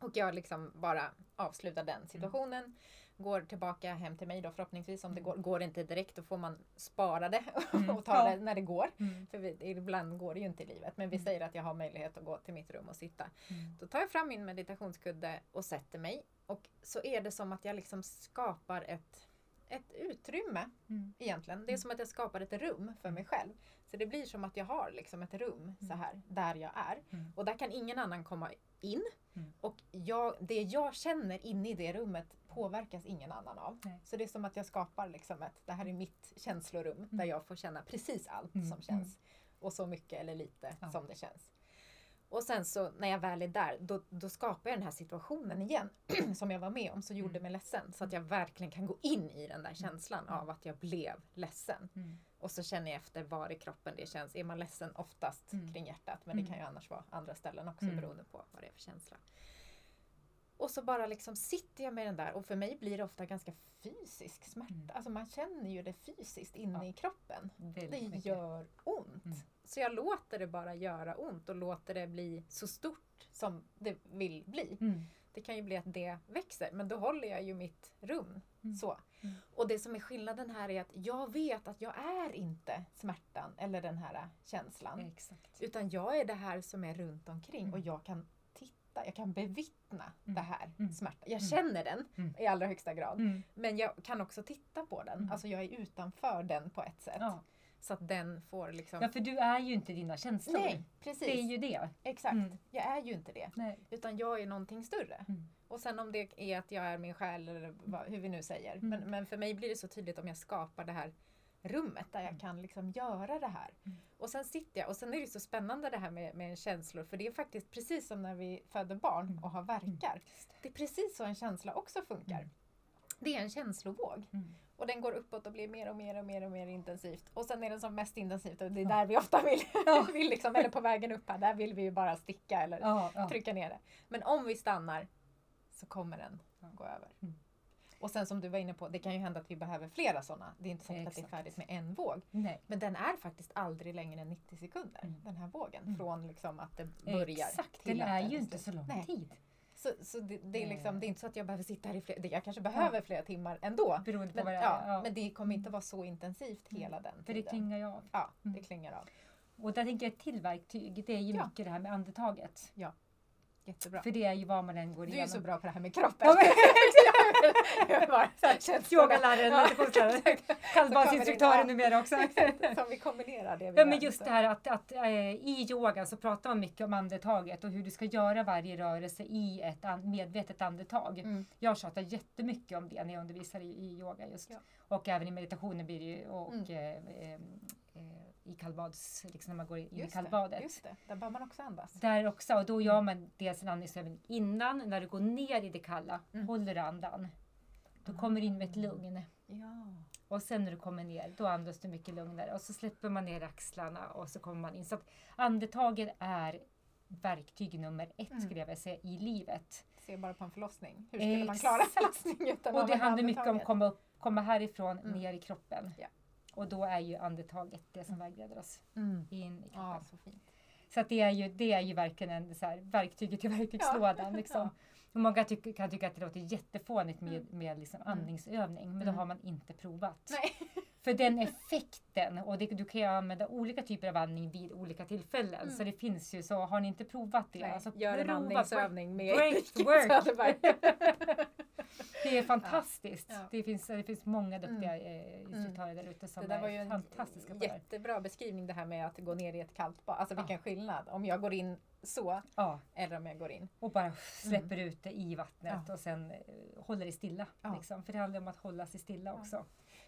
Speaker 1: Och jag liksom bara avslutar den situationen. Går tillbaka hem till mig då förhoppningsvis. Om det går, går det inte direkt då får man spara det
Speaker 2: Mm.
Speaker 1: och ta
Speaker 2: Ja.
Speaker 1: det när det går.
Speaker 2: Mm.
Speaker 1: För vi, ibland går det ju inte i livet. Men vi
Speaker 2: Mm.
Speaker 1: säger att jag har möjlighet att gå till mitt rum och sitta.
Speaker 2: Mm.
Speaker 1: Då tar jag fram min meditationskudde och sätter mig. Och så är det som att jag liksom skapar ett, ett utrymme
Speaker 2: Mm.
Speaker 1: egentligen. Det är som att jag skapar ett rum för mig själv. Så det blir som att jag har liksom ett rum så här, där jag är.
Speaker 2: Mm.
Speaker 1: Och där kan ingen annan komma in.
Speaker 2: Mm.
Speaker 1: Och jag, det jag känner inne i det rummet påverkas ingen annan av.
Speaker 2: Nej.
Speaker 1: Så det är som att jag skapar liksom ett, det här är mitt känslorum där jag får känna precis allt
Speaker 2: Mm.
Speaker 1: som känns. Och så mycket eller lite
Speaker 2: Ja.
Speaker 1: som det känns. Och sen så när jag väl är där, då, då skapar jag den här situationen igen som jag var med om, som gjorde
Speaker 2: Mm.
Speaker 1: mig ledsen. Så att jag verkligen kan gå in i den där känslan
Speaker 2: Mm.
Speaker 1: av att jag blev ledsen.
Speaker 2: Mm.
Speaker 1: Och så känner jag efter var i kroppen det känns. Är man ledsen oftast
Speaker 2: Mm.
Speaker 1: kring hjärtat, men det
Speaker 2: Mm.
Speaker 1: kan ju annars vara andra ställen också
Speaker 2: Mm.
Speaker 1: beroende på vad det är för känsla. Och så bara liksom sitter jag med den där och för mig blir det ofta ganska fysisk smärta.
Speaker 2: Mm.
Speaker 1: Alltså man känner ju det fysiskt inne
Speaker 2: Ja.
Speaker 1: i kroppen.
Speaker 2: Väldigt
Speaker 1: Det
Speaker 2: mycket.
Speaker 1: gör ont.
Speaker 2: Mm.
Speaker 1: Så jag låter det bara göra ont och låter det bli så stort som det vill bli.
Speaker 2: Mm.
Speaker 1: Det kan ju bli att det växer men då håller jag ju mitt rum.
Speaker 2: Mm.
Speaker 1: Så.
Speaker 2: Mm.
Speaker 1: Och det som är skillnaden här är att jag vet att jag är inte smärtan eller den här känslan.
Speaker 2: Exakt.
Speaker 1: Utan jag är det här som är runt omkring
Speaker 2: Mm.
Speaker 1: och jag kan titta, jag kan bevittna
Speaker 2: Mm.
Speaker 1: det här
Speaker 2: Mm.
Speaker 1: smärtan. Jag
Speaker 2: Mm.
Speaker 1: känner den
Speaker 2: Mm.
Speaker 1: i allra högsta grad.
Speaker 2: Mm.
Speaker 1: Men jag kan också titta på den. Alltså jag är utanför den på ett sätt.
Speaker 2: Ja.
Speaker 1: Så att den får liksom...
Speaker 2: ja, för du är ju inte dina känslor.
Speaker 1: Nej, precis.
Speaker 2: Det är ju det.
Speaker 1: Exakt.
Speaker 2: Mm.
Speaker 1: Jag är ju inte det.
Speaker 2: Nej.
Speaker 1: Utan jag är någonting större.
Speaker 2: Mm.
Speaker 1: Och sen om det är att jag är min själ eller vad, hur vi nu säger.
Speaker 2: Mm.
Speaker 1: Men, men för mig blir det så tydligt om jag skapar det här rummet där jag
Speaker 2: Mm.
Speaker 1: kan liksom göra det här.
Speaker 2: Mm.
Speaker 1: Och sen sitter jag och sen är det så spännande det här med, med känslor för det är faktiskt precis som när vi föder barn
Speaker 2: Mm.
Speaker 1: och har verkar. Det är precis så en känsla också funkar.
Speaker 2: Mm.
Speaker 1: Det är en känslovåg.
Speaker 2: Mm.
Speaker 1: Och den går uppåt och blir mer och mer och mer och mer intensivt. Och sen är den som mest intensivt och det är där vi ofta vill, vill liksom, eller på vägen upp här, där vill vi ju bara sticka eller trycka ner det. Men om vi stannar så kommer den gå över.
Speaker 2: Mm.
Speaker 1: Och sen som du var inne på, det kan ju hända att vi behöver flera sådana. Det är inte säkert att det är färdigt med en våg.
Speaker 2: Nej.
Speaker 1: Men den är faktiskt aldrig längre än 90 sekunder,
Speaker 2: Mm.
Speaker 1: den här vågen.
Speaker 2: Mm.
Speaker 1: Från liksom att det börjar
Speaker 2: Exakt,
Speaker 1: till
Speaker 2: den är ju inte så lång
Speaker 1: Nej.
Speaker 2: tid.
Speaker 1: Så, så det, det, är liksom, det är inte så att jag behöver sitta här i flera, jag kanske behöver flera timmar ändå.
Speaker 2: Beroende på
Speaker 1: Men,
Speaker 2: det är.
Speaker 1: ja,
Speaker 2: Ja.
Speaker 1: men det kommer inte vara så intensivt hela den
Speaker 2: För det
Speaker 1: tiden.
Speaker 2: klingar ju av.
Speaker 1: Ja, det
Speaker 2: Mm.
Speaker 1: klingar av.
Speaker 2: Och där tänker jag ett till verktyg, det är ju
Speaker 1: Ja.
Speaker 2: mycket det här med andetaget.
Speaker 1: Jättebra.
Speaker 2: För det är ju vad man än går
Speaker 1: Du är
Speaker 2: igenom.
Speaker 1: så bra på det här med kroppen.
Speaker 2: Yogaläraren, meditationsläraren, kallbadsinstruktören numera också.
Speaker 1: Exakt, Som vi kombinerar det vi
Speaker 2: Ja, men just det här att, att eh, i yoga så pratar man mycket om andetaget och hur du ska göra varje rörelse i ett an- medvetet andetag.
Speaker 1: Mm.
Speaker 2: Jag tjatar jättemycket om det när jag undervisar i, i yoga just.
Speaker 1: Ja.
Speaker 2: Och även i meditationen blir det ju och
Speaker 1: Mm.
Speaker 2: eh, eh, i kallbads, liksom när man går in i
Speaker 1: Just
Speaker 2: kallbadet.
Speaker 1: det, just det, där bör man också andas.
Speaker 2: Där också, och då gör man dels en andningsövning innan, när du går ner i det kalla,
Speaker 1: Mm.
Speaker 2: håller du andan. Du kommer in med ett lugn.
Speaker 1: Ja.
Speaker 2: Och sen när du kommer ner, då andas du mycket lugnare. Och så släpper man ner axlarna och så kommer man in. Så att andetaget är verktyg nummer ett
Speaker 1: Mm.
Speaker 2: skulle jag vilja säga i livet.
Speaker 1: Se bara på en förlossning. Hur skulle man klara en
Speaker 2: Exakt.
Speaker 1: förlossning utan
Speaker 2: Och det handlar mycket om att komma, upp, komma härifrån
Speaker 1: Mm.
Speaker 2: ner i kroppen.
Speaker 1: Ja.
Speaker 2: Och då är ju andetaget det som vägleder oss
Speaker 1: Mm.
Speaker 2: in i kroppen.
Speaker 1: Ja, så fint.
Speaker 2: Så att det, är ju, det är ju verkligen en, så här, verktyget i verktygslådan. Liksom. Och många tycker, kan tycka att det låter jättefånigt med, med liksom
Speaker 1: Mm.
Speaker 2: andningsövning, men då
Speaker 1: Mm.
Speaker 2: har man inte provat.
Speaker 1: Nej.
Speaker 2: För den effekten, och det, du kan ju använda olika typer av andning vid olika tillfällen.
Speaker 1: Mm.
Speaker 2: Så det finns ju, så har ni inte provat det,
Speaker 1: Nej.
Speaker 2: alltså
Speaker 1: Gör en andningsövning med
Speaker 2: Great
Speaker 1: Kim
Speaker 2: work.
Speaker 1: Söderberg.
Speaker 2: Det är fantastiskt.
Speaker 1: Ja.
Speaker 2: Det, finns, det finns många duktiga eh, instruktörer där ute som
Speaker 1: Det där var ju
Speaker 2: är
Speaker 1: en
Speaker 2: fantastiska här.
Speaker 1: jättebra beskrivning det här med att gå ner i ett kallt bad. Alltså
Speaker 2: Ja.
Speaker 1: vilken skillnad. Om jag går in så
Speaker 2: Ja,
Speaker 1: eller om jag går in.
Speaker 2: och bara släpper ut det i vattnet
Speaker 1: Mm. Ja.
Speaker 2: och sen eh, håller det stilla.
Speaker 1: Ja.
Speaker 2: Liksom. För det handlar om att hålla sig stilla också.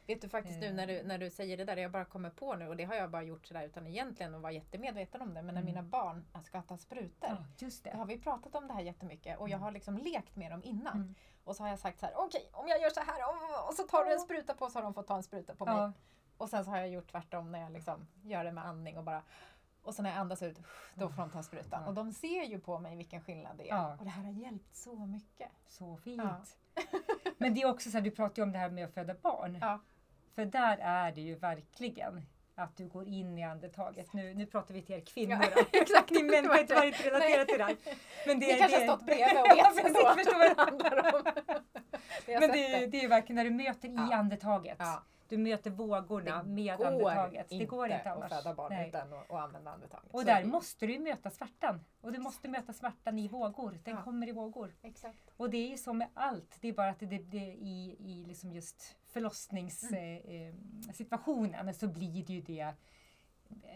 Speaker 1: Vet du faktiskt nu
Speaker 2: Eh.
Speaker 1: när du, när du säger det där, jag bara kommer på nu och det har jag bara gjort sådär utan egentligen att vara jättemedveten om det. Men när
Speaker 2: Mm.
Speaker 1: mina barn ska ta sprutor.
Speaker 2: Ja, just
Speaker 1: Då
Speaker 2: det.
Speaker 1: har vi pratat om det här jättemycket och jag
Speaker 2: Mm.
Speaker 1: har liksom lekt med dem innan.
Speaker 2: Mm.
Speaker 1: Och så har jag sagt så här: okej om jag gör så här och så tar du en spruta på så har de fått ta en spruta på mig.
Speaker 2: Ja,
Speaker 1: Och sen så har jag gjort tvärtom när jag liksom gör det med andning och bara och så när jag andas ut, då får de ta sprutan.
Speaker 2: Ja.
Speaker 1: Och de ser ju på mig vilken skillnad det är.
Speaker 2: Ja.
Speaker 1: Och det här har hjälpt så mycket.
Speaker 2: så fint.
Speaker 1: Ja.
Speaker 2: Men det är också så här, du pratar ju om det här med att föda barn.
Speaker 1: Ja.
Speaker 2: För där är det ju verkligen att du går in i andetaget. Nu, nu pratar vi till er kvinnor.
Speaker 1: Ja, exakt.
Speaker 2: Ni män kan inte vara inte relatera till det här. Men det,
Speaker 1: Ni kanske
Speaker 2: det,
Speaker 1: har stått bredvid och
Speaker 2: Ja,
Speaker 1: vet
Speaker 2: precis,
Speaker 1: ändå
Speaker 2: förstår
Speaker 1: vad det handlar om. Har
Speaker 2: Men det, är- det är ju verkligen när du möter i
Speaker 1: Ja.
Speaker 2: andetaget.
Speaker 1: Ja.
Speaker 2: Du möter vågorna med
Speaker 1: går
Speaker 2: andetaget. Det går inte annars.
Speaker 1: att föda barn
Speaker 2: Nej.
Speaker 1: utan att, använda andetaget.
Speaker 2: Och
Speaker 1: Så
Speaker 2: där
Speaker 1: det-
Speaker 2: måste du möta smärtan. Och du måste möta smärtan i vågor. Den
Speaker 1: Ja.
Speaker 2: kommer i vågor.
Speaker 1: Exakt.
Speaker 2: Och det är ju så med allt. Det är bara att det, det, det i, i liksom just förlossningssituationen
Speaker 1: Mm.
Speaker 2: så blir det ju det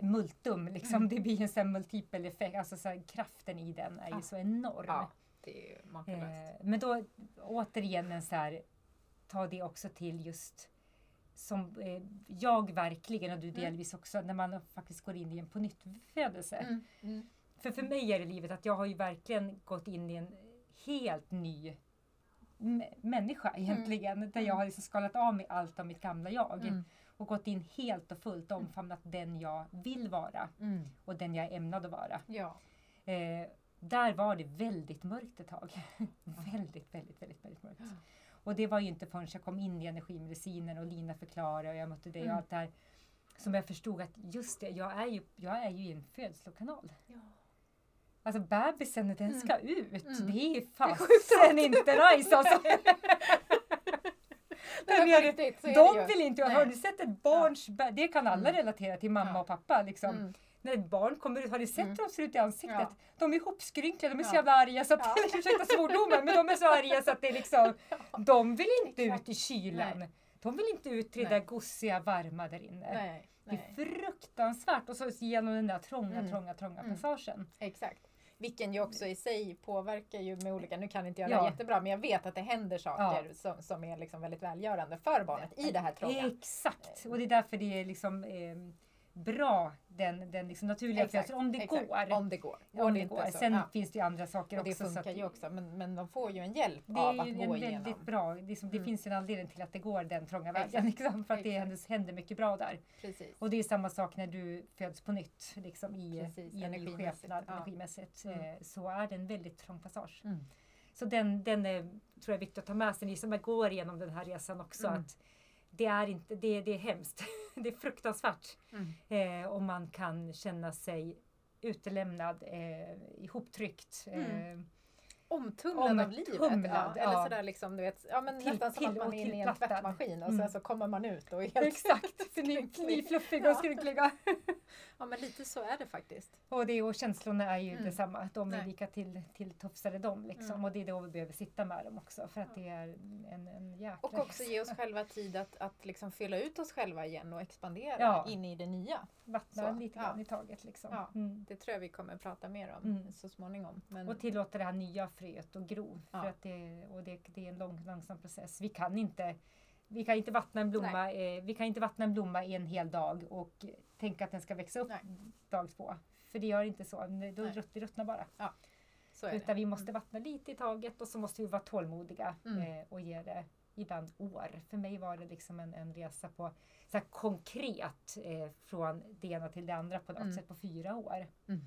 Speaker 2: multum. Liksom.
Speaker 1: Mm.
Speaker 2: Det blir en sån multipel effekt. Alltså så här, kraften i den är ju så enorm.
Speaker 1: Ja, det är makalöst.
Speaker 2: Eh, men då återigen en så här, ta det också till just som eh, jag verkligen och du
Speaker 1: Mm.
Speaker 2: delvis också när man faktiskt går in i en pånyttfödelse.
Speaker 1: Mm. Mm.
Speaker 2: För för mig är det livet att jag har ju verkligen gått in i en helt ny människa egentligen. Där jag har liksom skalat av mig allt av mitt gamla jag.
Speaker 1: Mm.
Speaker 2: Och gått in helt och fullt och omfamnat den jag vill vara
Speaker 1: Mm.
Speaker 2: och den jag är ämnad att vara.
Speaker 1: Ja.
Speaker 2: Eh, där var det väldigt mörkt ett tag. väldigt, väldigt, väldigt, väldigt mörkt.
Speaker 1: Ja.
Speaker 2: Och det var ju inte förrän jag kom in i energimedicinen och Lina förklarade och jag mötte dig
Speaker 1: Mm.
Speaker 2: och allt det här. Som jag förstod att just det, jag är ju, jag är ju i en födslokanal.
Speaker 1: Ja.
Speaker 2: Alltså bebisen den
Speaker 1: Mm.
Speaker 2: ska ut,
Speaker 1: Mm.
Speaker 2: det är fasen inte nice alltså.
Speaker 1: Nej, på
Speaker 2: det-
Speaker 1: riktigt, det.
Speaker 2: De vill inte,
Speaker 1: Nej.
Speaker 2: har du sett ett barns, bä- det kan alla
Speaker 1: Mm.
Speaker 2: relatera till mamma
Speaker 1: Ja.
Speaker 2: och pappa liksom.
Speaker 1: Mm.
Speaker 2: När ett barn kommer ut, har du sett
Speaker 1: Mm.
Speaker 2: hur de ser ut i ansiktet?
Speaker 1: Ja.
Speaker 2: De är ihopskrynklade, de är så
Speaker 1: Ja.
Speaker 2: jävla arga så att,
Speaker 1: Ja.
Speaker 2: ursäkta svordomen, men de är så arga så att det är liksom, de vill inte
Speaker 1: Exakt.
Speaker 2: ut i kylan.
Speaker 1: Nej.
Speaker 2: De vill inte ut till det
Speaker 1: Nej.
Speaker 2: där gosiga, varma där inne.
Speaker 1: Nej,
Speaker 2: Det är
Speaker 1: nej.
Speaker 2: fruktansvärt och så genom den där trånga,
Speaker 1: Mm.
Speaker 2: trånga, trånga
Speaker 1: Mm.
Speaker 2: passagen.
Speaker 1: Exakt. Vilken ju också i sig påverkar ju med olika, nu kan inte jag det
Speaker 2: Ja.
Speaker 1: jättebra, men jag vet att det händer saker som, som är liksom väldigt välgörande för barnet i det här trånga.
Speaker 2: Exakt! Och det är därför det är liksom eh, bra, den, den liksom naturliga
Speaker 1: Exakt,
Speaker 2: födseln, om det
Speaker 1: exakt.
Speaker 2: går.
Speaker 1: Om det går.
Speaker 2: Om
Speaker 1: det
Speaker 2: det
Speaker 1: inte
Speaker 2: går.
Speaker 1: så-
Speaker 2: Sen
Speaker 1: ja.
Speaker 2: finns det ju andra saker
Speaker 1: Och det
Speaker 2: också. så
Speaker 1: funkar ju också, men, men de får ju en hjälp
Speaker 2: Det
Speaker 1: av
Speaker 2: är
Speaker 1: att gå
Speaker 2: en
Speaker 1: igenom.
Speaker 2: väldigt bra, liksom, det
Speaker 1: Mm.
Speaker 2: finns ju en anledning till att det går den trånga
Speaker 1: Exakt.
Speaker 2: vägen. Liksom, för att det händer, händer mycket bra där.
Speaker 1: Precis.
Speaker 2: Och det är samma sak när du föds på nytt liksom, i,
Speaker 1: Precis,
Speaker 2: i en ny
Speaker 1: energimässigt,
Speaker 2: skepnad
Speaker 1: ja.
Speaker 2: energimässigt.
Speaker 1: Mm.
Speaker 2: Eh, så är det en väldigt trång passage.
Speaker 1: Mm.
Speaker 2: Så den, den är, tror jag är viktig att ta med sig, ni som går igenom den här resan också.
Speaker 1: Mm.
Speaker 2: att det är, inte, det, det är hemskt. det är fruktansvärt.
Speaker 1: Mm.
Speaker 2: Eh, och man kan känna sig utelämnad, eh, ihoptryckt. Eh,
Speaker 1: Mm. Omtumlad av livet.
Speaker 2: Omtumlad,
Speaker 1: ja. Eller
Speaker 2: ja.
Speaker 1: sådär liksom, du vet, ja, men
Speaker 2: Till-
Speaker 1: nästan som
Speaker 2: till-
Speaker 1: att man är inne i en tvättmaskin och
Speaker 2: Mm.
Speaker 1: sen så kommer man ut och är helt...
Speaker 2: Exakt! Fluffiga och
Speaker 1: Ja.
Speaker 2: skrynkliga.
Speaker 1: Ja men lite så är det faktiskt.
Speaker 2: Och, det, och känslorna är ju
Speaker 1: Mm.
Speaker 2: detsamma. De är
Speaker 1: Nej.
Speaker 2: lika till, till tofsade de. Liksom.
Speaker 1: Mm.
Speaker 2: Och det är då vi behöver sitta med dem också. För att det är en, en jäkla
Speaker 1: Och också ge oss själva tid att, att liksom fylla ut oss själva igen och expandera
Speaker 2: Ja.
Speaker 1: in i det nya.
Speaker 2: Vattna
Speaker 1: så,
Speaker 2: lite
Speaker 1: ja.
Speaker 2: grann i taget. Liksom.
Speaker 1: Ja.
Speaker 2: Mm.
Speaker 1: Det tror jag vi kommer prata mer om
Speaker 2: Mm.
Speaker 1: så småningom. Men,
Speaker 2: Och tillåta det här nya fröet att gro. För
Speaker 1: Ja.
Speaker 2: att det, och det, det är en lång, långsam process. Vi kan inte vi kan inte vattna en blomma eh, Vi kan inte vattna en blomma i en hel dag och tänka att den ska växa upp
Speaker 1: Nej.
Speaker 2: dag två. För det gör inte så. Då rutt, det ruttnar bara.
Speaker 1: så är det.
Speaker 2: Utan vi måste vattna lite i taget och så måste vi vara tålmodiga
Speaker 1: Mm.
Speaker 2: eh, och ge det ibland år. För mig var det liksom en, en resa på så konkret eh, från det ena till det andra på något
Speaker 1: Mm.
Speaker 2: sätt på fyra år.
Speaker 1: Mm.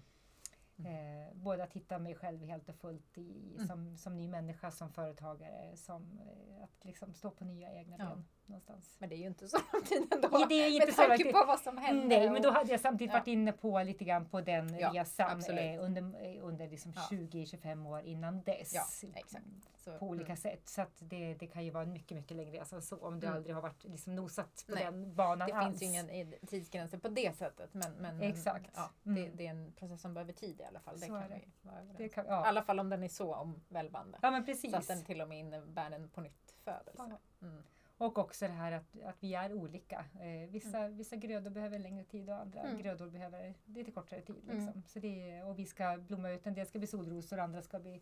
Speaker 2: Eh, både att hitta mig själv helt och fullt i,
Speaker 1: Mm.
Speaker 2: som, som ny människa, som företagare, som eh, att liksom stå på nya egna ben någonstans.
Speaker 1: Men det är ju inte så lång tid ändå.
Speaker 2: Ja, det är inte
Speaker 1: med
Speaker 2: så
Speaker 1: tanke på vad som hände.
Speaker 2: Nej, men då hade jag samtidigt
Speaker 1: Ja.
Speaker 2: varit inne på lite grann på den
Speaker 1: Ja,
Speaker 2: resan eh, under, eh, under liksom
Speaker 1: Ja.
Speaker 2: 20-25 år innan dess.
Speaker 1: Ja, exakt. Så,
Speaker 2: På olika
Speaker 1: mm.
Speaker 2: sätt. Så det, det kan ju vara en mycket, mycket längre resa än så om du
Speaker 1: Mm.
Speaker 2: aldrig har varit liksom nosat på
Speaker 1: Nej,
Speaker 2: den banan
Speaker 1: Det
Speaker 2: alls.
Speaker 1: finns ju ingen tidsgränser på det sättet. Men, men
Speaker 2: Exakt.
Speaker 1: Ja, det,
Speaker 2: Mm.
Speaker 1: det är en process som behöver tid i alla fall. Det
Speaker 2: Så
Speaker 1: kan
Speaker 2: det.
Speaker 1: vi vara överens
Speaker 2: Det
Speaker 1: om. I alla fall om den är så omvälvande.
Speaker 2: ja, men precis.
Speaker 1: Så att den till och med innebär en på nytt födelse. Mm.
Speaker 2: Och också det här att, att vi är olika. Eh, vissa, vissa grödor behöver längre tid och andra
Speaker 1: Mm.
Speaker 2: grödor behöver lite kortare tid.
Speaker 1: Mm.
Speaker 2: Liksom. Så det, och vi ska blomma ut, en del ska bli solrosor, andra ska bli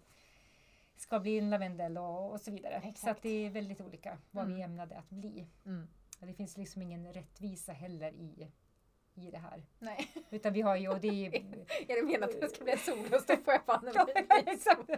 Speaker 2: ska bli en lavendel och, och så vidare. Så
Speaker 1: Exakt.
Speaker 2: att det är väldigt olika vad vi
Speaker 1: Mm.
Speaker 2: ämnade att bli.
Speaker 1: Mm.
Speaker 2: Och det finns liksom ingen rättvisa heller i, i det här.
Speaker 1: Nej,
Speaker 2: Utan vi har ju, och det är
Speaker 1: är det menat att det ska bli en solros då får jag fan
Speaker 2: Ja, exakt.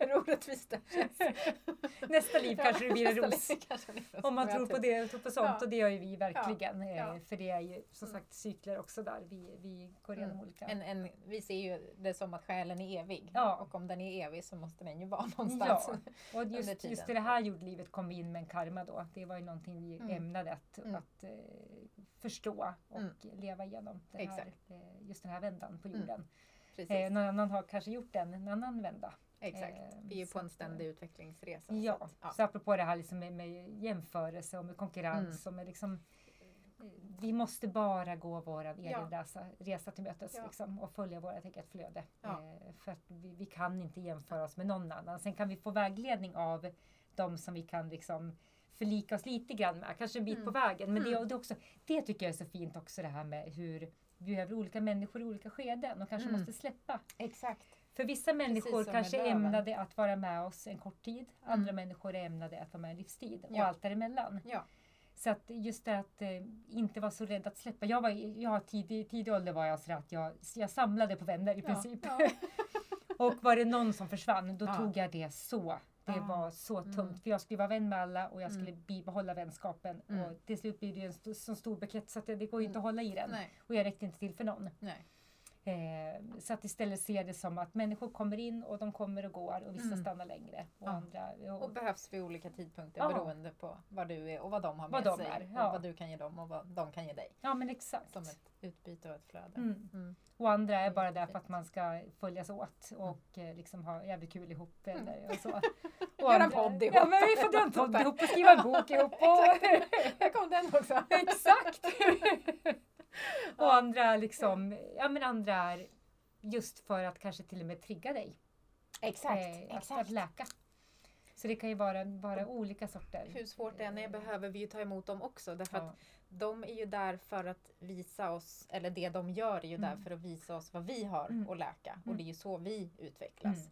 Speaker 1: Hur orättvist.
Speaker 2: Nästa liv kanske det blir en ros.
Speaker 1: en.
Speaker 2: Om man tror på det, tror på sånt
Speaker 1: Ja.
Speaker 2: och det gör ju vi verkligen. eh,
Speaker 1: Ja.
Speaker 2: För det är ju som
Speaker 1: Mm.
Speaker 2: sagt cykler också där. Vi, vi går igenom
Speaker 1: Mm.
Speaker 2: olika.
Speaker 1: En, en, vi ser ju det som att själen är evig.
Speaker 2: Ja.
Speaker 1: Och om den är evig så måste den ju vara någonstans.
Speaker 2: Ja, och just, just i det här jordlivet kom vi in med en karma då. Det var ju någonting vi
Speaker 1: Mm.
Speaker 2: ämnade att,
Speaker 1: Mm.
Speaker 2: att eh, förstå och
Speaker 1: Mm.
Speaker 2: leva igenom. Den här, eh, just den här vändan på
Speaker 1: Mm.
Speaker 2: jorden.
Speaker 1: Precis.
Speaker 2: Eh, någon annan har kanske gjort den, en annan vända.
Speaker 1: Exakt.
Speaker 2: eh,
Speaker 1: Vi är ju på en ständig
Speaker 2: eh,
Speaker 1: utvecklingsresa.
Speaker 2: Ja,
Speaker 1: Så att, ja.
Speaker 2: så apropå det här liksom med, med jämförelse och med konkurrens och med liksom vi måste bara gå vår egen
Speaker 1: Ja.
Speaker 2: resa, resa till mötes
Speaker 1: Ja.
Speaker 2: liksom, och följa vårt eget flöde.
Speaker 1: Ja.
Speaker 2: Eh, för att vi, vi kan inte jämföra oss med någon annan. Sen kan vi få vägledning av de som vi kan liksom förlika oss lite grann med, kanske en bit
Speaker 1: Mm.
Speaker 2: på vägen. Men det,
Speaker 1: Mm.
Speaker 2: och det, också, det tycker jag är så fint också det här med hur vi behöver olika människor i olika skeden och kanske
Speaker 1: Mm.
Speaker 2: måste släppa.
Speaker 1: Exakt.
Speaker 2: För vissa människor kanske är ämnade att vara med oss en kort tid. Andra
Speaker 1: Mm.
Speaker 2: människor är ämnade att vara med en livstid och
Speaker 1: Ja.
Speaker 2: allt däremellan.
Speaker 1: Ja.
Speaker 2: Så att just det att eh, inte vara så rädd att släppa. Jag var, jag tidig, tidig ålder var jag så att jag, jag samlade på vänner i
Speaker 1: Ja,
Speaker 2: princip.
Speaker 1: ja.
Speaker 2: och var det någon som försvann då
Speaker 1: Ja.
Speaker 2: tog jag det så. Det
Speaker 1: Ja.
Speaker 2: var så tungt.
Speaker 1: Mm.
Speaker 2: För jag skulle vara vän med alla och jag skulle
Speaker 1: Mm.
Speaker 2: bibehålla vänskapen.
Speaker 1: Mm.
Speaker 2: Och till slut blir det en st- så stor bukett så att det, det går ju inte att hålla i den.
Speaker 1: Nej.
Speaker 2: Och jag räckte inte till för någon.
Speaker 1: Nej.
Speaker 2: Eh, så att istället se det som att människor kommer in och de kommer och går och vissa
Speaker 1: Mm.
Speaker 2: stannar längre. Och
Speaker 1: Ja.
Speaker 2: andra, och,
Speaker 1: Och behövs vid olika tidpunkter
Speaker 2: Ja.
Speaker 1: beroende på vad du är och vad de har med
Speaker 2: de
Speaker 1: sig.
Speaker 2: är,
Speaker 1: Och
Speaker 2: ja.
Speaker 1: vad du kan ge dem och vad de kan ge dig.
Speaker 2: ja men exakt.
Speaker 1: Som ett utbyte och ett flöde.
Speaker 2: Mm.
Speaker 1: Mm.
Speaker 2: Och andra är
Speaker 1: Mm,
Speaker 2: bara där för att man ska följas åt och eh, liksom ha jävligt kul ihop. Eller, och så. Och
Speaker 1: Göra en podd ihop.
Speaker 2: Ja men vi får göra en podd ihop och skriva en bok ihop. Och,
Speaker 1: Här kom den också.
Speaker 2: Exakt! och andra liksom, ja men andra är just för att kanske till och med trigga dig.
Speaker 1: Exakt.
Speaker 2: eh, att,
Speaker 1: exakt.
Speaker 2: att läka. Så det kan ju vara, vara olika sorter.
Speaker 1: Hur svårt det än är behöver vi ju ta emot dem också. Därför att
Speaker 2: Ja.
Speaker 1: de är ju där för att visa oss, eller det de gör är ju där
Speaker 2: Mm.
Speaker 1: för att visa oss vad vi har
Speaker 2: Mm.
Speaker 1: att läka. Och
Speaker 2: Mm.
Speaker 1: det är ju så vi utvecklas.
Speaker 2: Mm.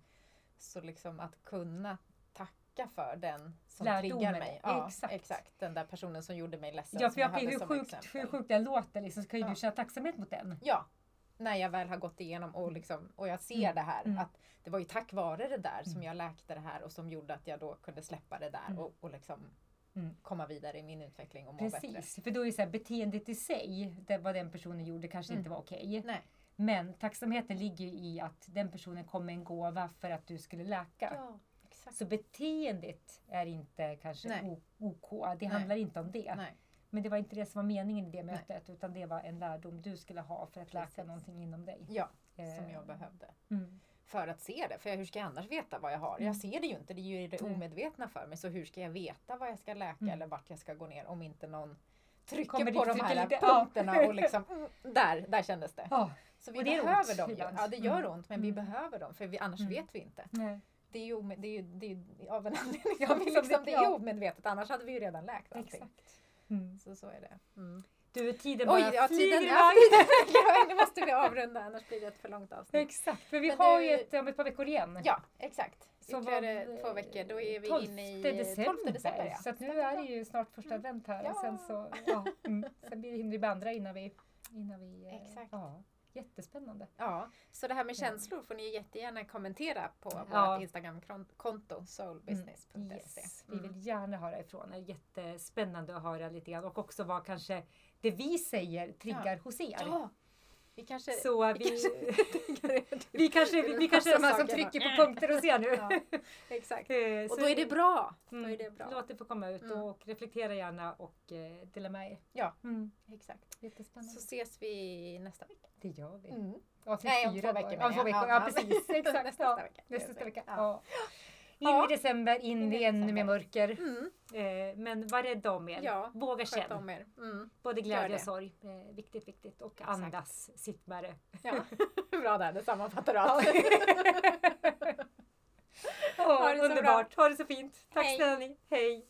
Speaker 1: Så liksom att kunna tacka för den som
Speaker 2: Lärdomen,
Speaker 1: triggar mig. Ja,
Speaker 2: exakt.
Speaker 1: exakt. Den där personen som gjorde mig ledsen.
Speaker 2: Ja, för jag,
Speaker 1: hade
Speaker 2: hur, sjukt, hur sjukt det än låter liksom, så kan ju
Speaker 1: Ja.
Speaker 2: du känna tacksamhet mot den.
Speaker 1: Ja, när jag väl har gått igenom och, liksom, och jag ser
Speaker 2: Mm.
Speaker 1: det här.
Speaker 2: Mm.
Speaker 1: Att det var ju tack vare det där som
Speaker 2: Mm.
Speaker 1: jag läkte det här och som gjorde att jag då kunde släppa det där
Speaker 2: Mm.
Speaker 1: och, och liksom
Speaker 2: Mm.
Speaker 1: komma vidare i min utveckling och må bättre.
Speaker 2: Precis, för då är det så här, beteendet i sig, det, vad den personen gjorde kanske
Speaker 1: Mm.
Speaker 2: inte var okej.
Speaker 1: Nej.
Speaker 2: Men tacksamheten ligger i att den personen kom med en gåva för att du skulle läka.
Speaker 1: Ja, exakt.
Speaker 2: Så beteendet är inte kanske
Speaker 1: Nej.
Speaker 2: OK, det
Speaker 1: Nej.
Speaker 2: handlar inte om det.
Speaker 1: Nej.
Speaker 2: Men det var inte det som var meningen i det mötet utan det var en lärdom du skulle ha för att läka
Speaker 1: Precis.
Speaker 2: någonting inom dig.
Speaker 1: Ja,
Speaker 2: Eh,
Speaker 1: som jag behövde.
Speaker 2: Mm.
Speaker 1: För att se det. För hur ska jag annars veta vad jag har?
Speaker 2: Mm.
Speaker 1: Jag ser det ju inte. Det är ju det omedvetna för mig. Så hur ska jag veta vad jag ska läka
Speaker 2: Mm.
Speaker 1: eller vart jag ska gå ner om inte någon trycker
Speaker 2: Kommer
Speaker 1: på de här
Speaker 2: lite,
Speaker 1: punkterna och liksom mm, där, där kändes det.
Speaker 2: Ja,
Speaker 1: Så vi behöver
Speaker 2: ont
Speaker 1: dem
Speaker 2: ibland.
Speaker 1: Ja det gör
Speaker 2: Mm.
Speaker 1: ont men vi
Speaker 2: Mm.
Speaker 1: behöver dem för vi, annars vet vi inte.
Speaker 2: nej,
Speaker 1: Det är ju, ome- det är ju, det är ju av en anledning
Speaker 2: Ja,
Speaker 1: liksom,
Speaker 2: det-
Speaker 1: är
Speaker 2: ja.
Speaker 1: omedvetet annars hade vi ju redan läkt allting.
Speaker 2: exakt. Mm.
Speaker 1: Så så är det. Mm.
Speaker 2: Du, tiden
Speaker 1: Oj,
Speaker 2: bara
Speaker 1: ja,
Speaker 2: flyger
Speaker 1: tiden,
Speaker 2: iväg.
Speaker 1: ja, nu måste vi avrunda annars blir det ett för långt avsnitt.
Speaker 2: Exakt, för vi
Speaker 1: Men
Speaker 2: har
Speaker 1: du-
Speaker 2: ju ett om ett par veckor igen.
Speaker 1: Ja, exakt.
Speaker 2: Så
Speaker 1: Ytterligare
Speaker 2: vad-
Speaker 1: två veckor, då är vi
Speaker 2: 12
Speaker 1: inne i
Speaker 2: december.
Speaker 1: 12 december. Ja.
Speaker 2: Så nu är det ju snart första
Speaker 1: Mm.
Speaker 2: advent här.
Speaker 1: Ja.
Speaker 2: Och sen så ja, mm. sen blir det hinner vi med andra innan vi... Innan vi eh,
Speaker 1: Exakt.
Speaker 2: Ja, jättespännande.
Speaker 1: ja, så det här med
Speaker 2: Ja.
Speaker 1: känslor får ni jättegärna kommentera på
Speaker 2: Ja.
Speaker 1: vårt Instagramkonto soulbusiness.se.
Speaker 2: Yes, vi
Speaker 1: Mm.
Speaker 2: vill gärna höra ifrån er. Jättespännande att höra lite grann och också vad kanske det vi säger triggar hos er.
Speaker 1: Ja, vi kanske...
Speaker 2: Så vi,
Speaker 1: vi,
Speaker 2: vi kanske, vi, vi kanske är de här som trycker på punkter hos er nu.
Speaker 1: ja, exakt.
Speaker 2: Eh,
Speaker 1: Och då är det bra. Då
Speaker 2: Mm,
Speaker 1: är det bra.
Speaker 2: Låt det få komma ut
Speaker 1: Mm.
Speaker 2: och reflektera gärna och eh, dela med er.
Speaker 1: Ja.
Speaker 2: Mm,
Speaker 1: Exakt.
Speaker 2: jättespännande.
Speaker 1: Så ses vi nästa vecka.
Speaker 2: det gör vi.
Speaker 1: Mm.
Speaker 2: Avsnitt
Speaker 1: Nej, om
Speaker 2: fyra
Speaker 1: två
Speaker 2: då.
Speaker 1: veckor menar
Speaker 2: två veckor.
Speaker 1: Ja,
Speaker 2: Ja, precis. Exakt.
Speaker 1: Nästa
Speaker 2: ja.
Speaker 1: vecka.
Speaker 2: Nästa vecka.
Speaker 1: Ja.
Speaker 2: In
Speaker 1: Ja.
Speaker 2: i december, in,
Speaker 1: i
Speaker 2: ännu mer mörker.
Speaker 1: Mm.
Speaker 2: Eh, men var rädda om er.
Speaker 1: Ja,
Speaker 2: Våga känna.
Speaker 1: om er. Mm.
Speaker 2: Både glädje och sorg. Eh, viktigt, viktigt. Och
Speaker 1: Exakt.
Speaker 2: andas. Sitt med det.
Speaker 1: Ja. Bra där, det sammanfattar allt. Det så bra.
Speaker 2: underbart. Ha det så fint. Tack
Speaker 1: Hej.
Speaker 2: snälla ni. Hej.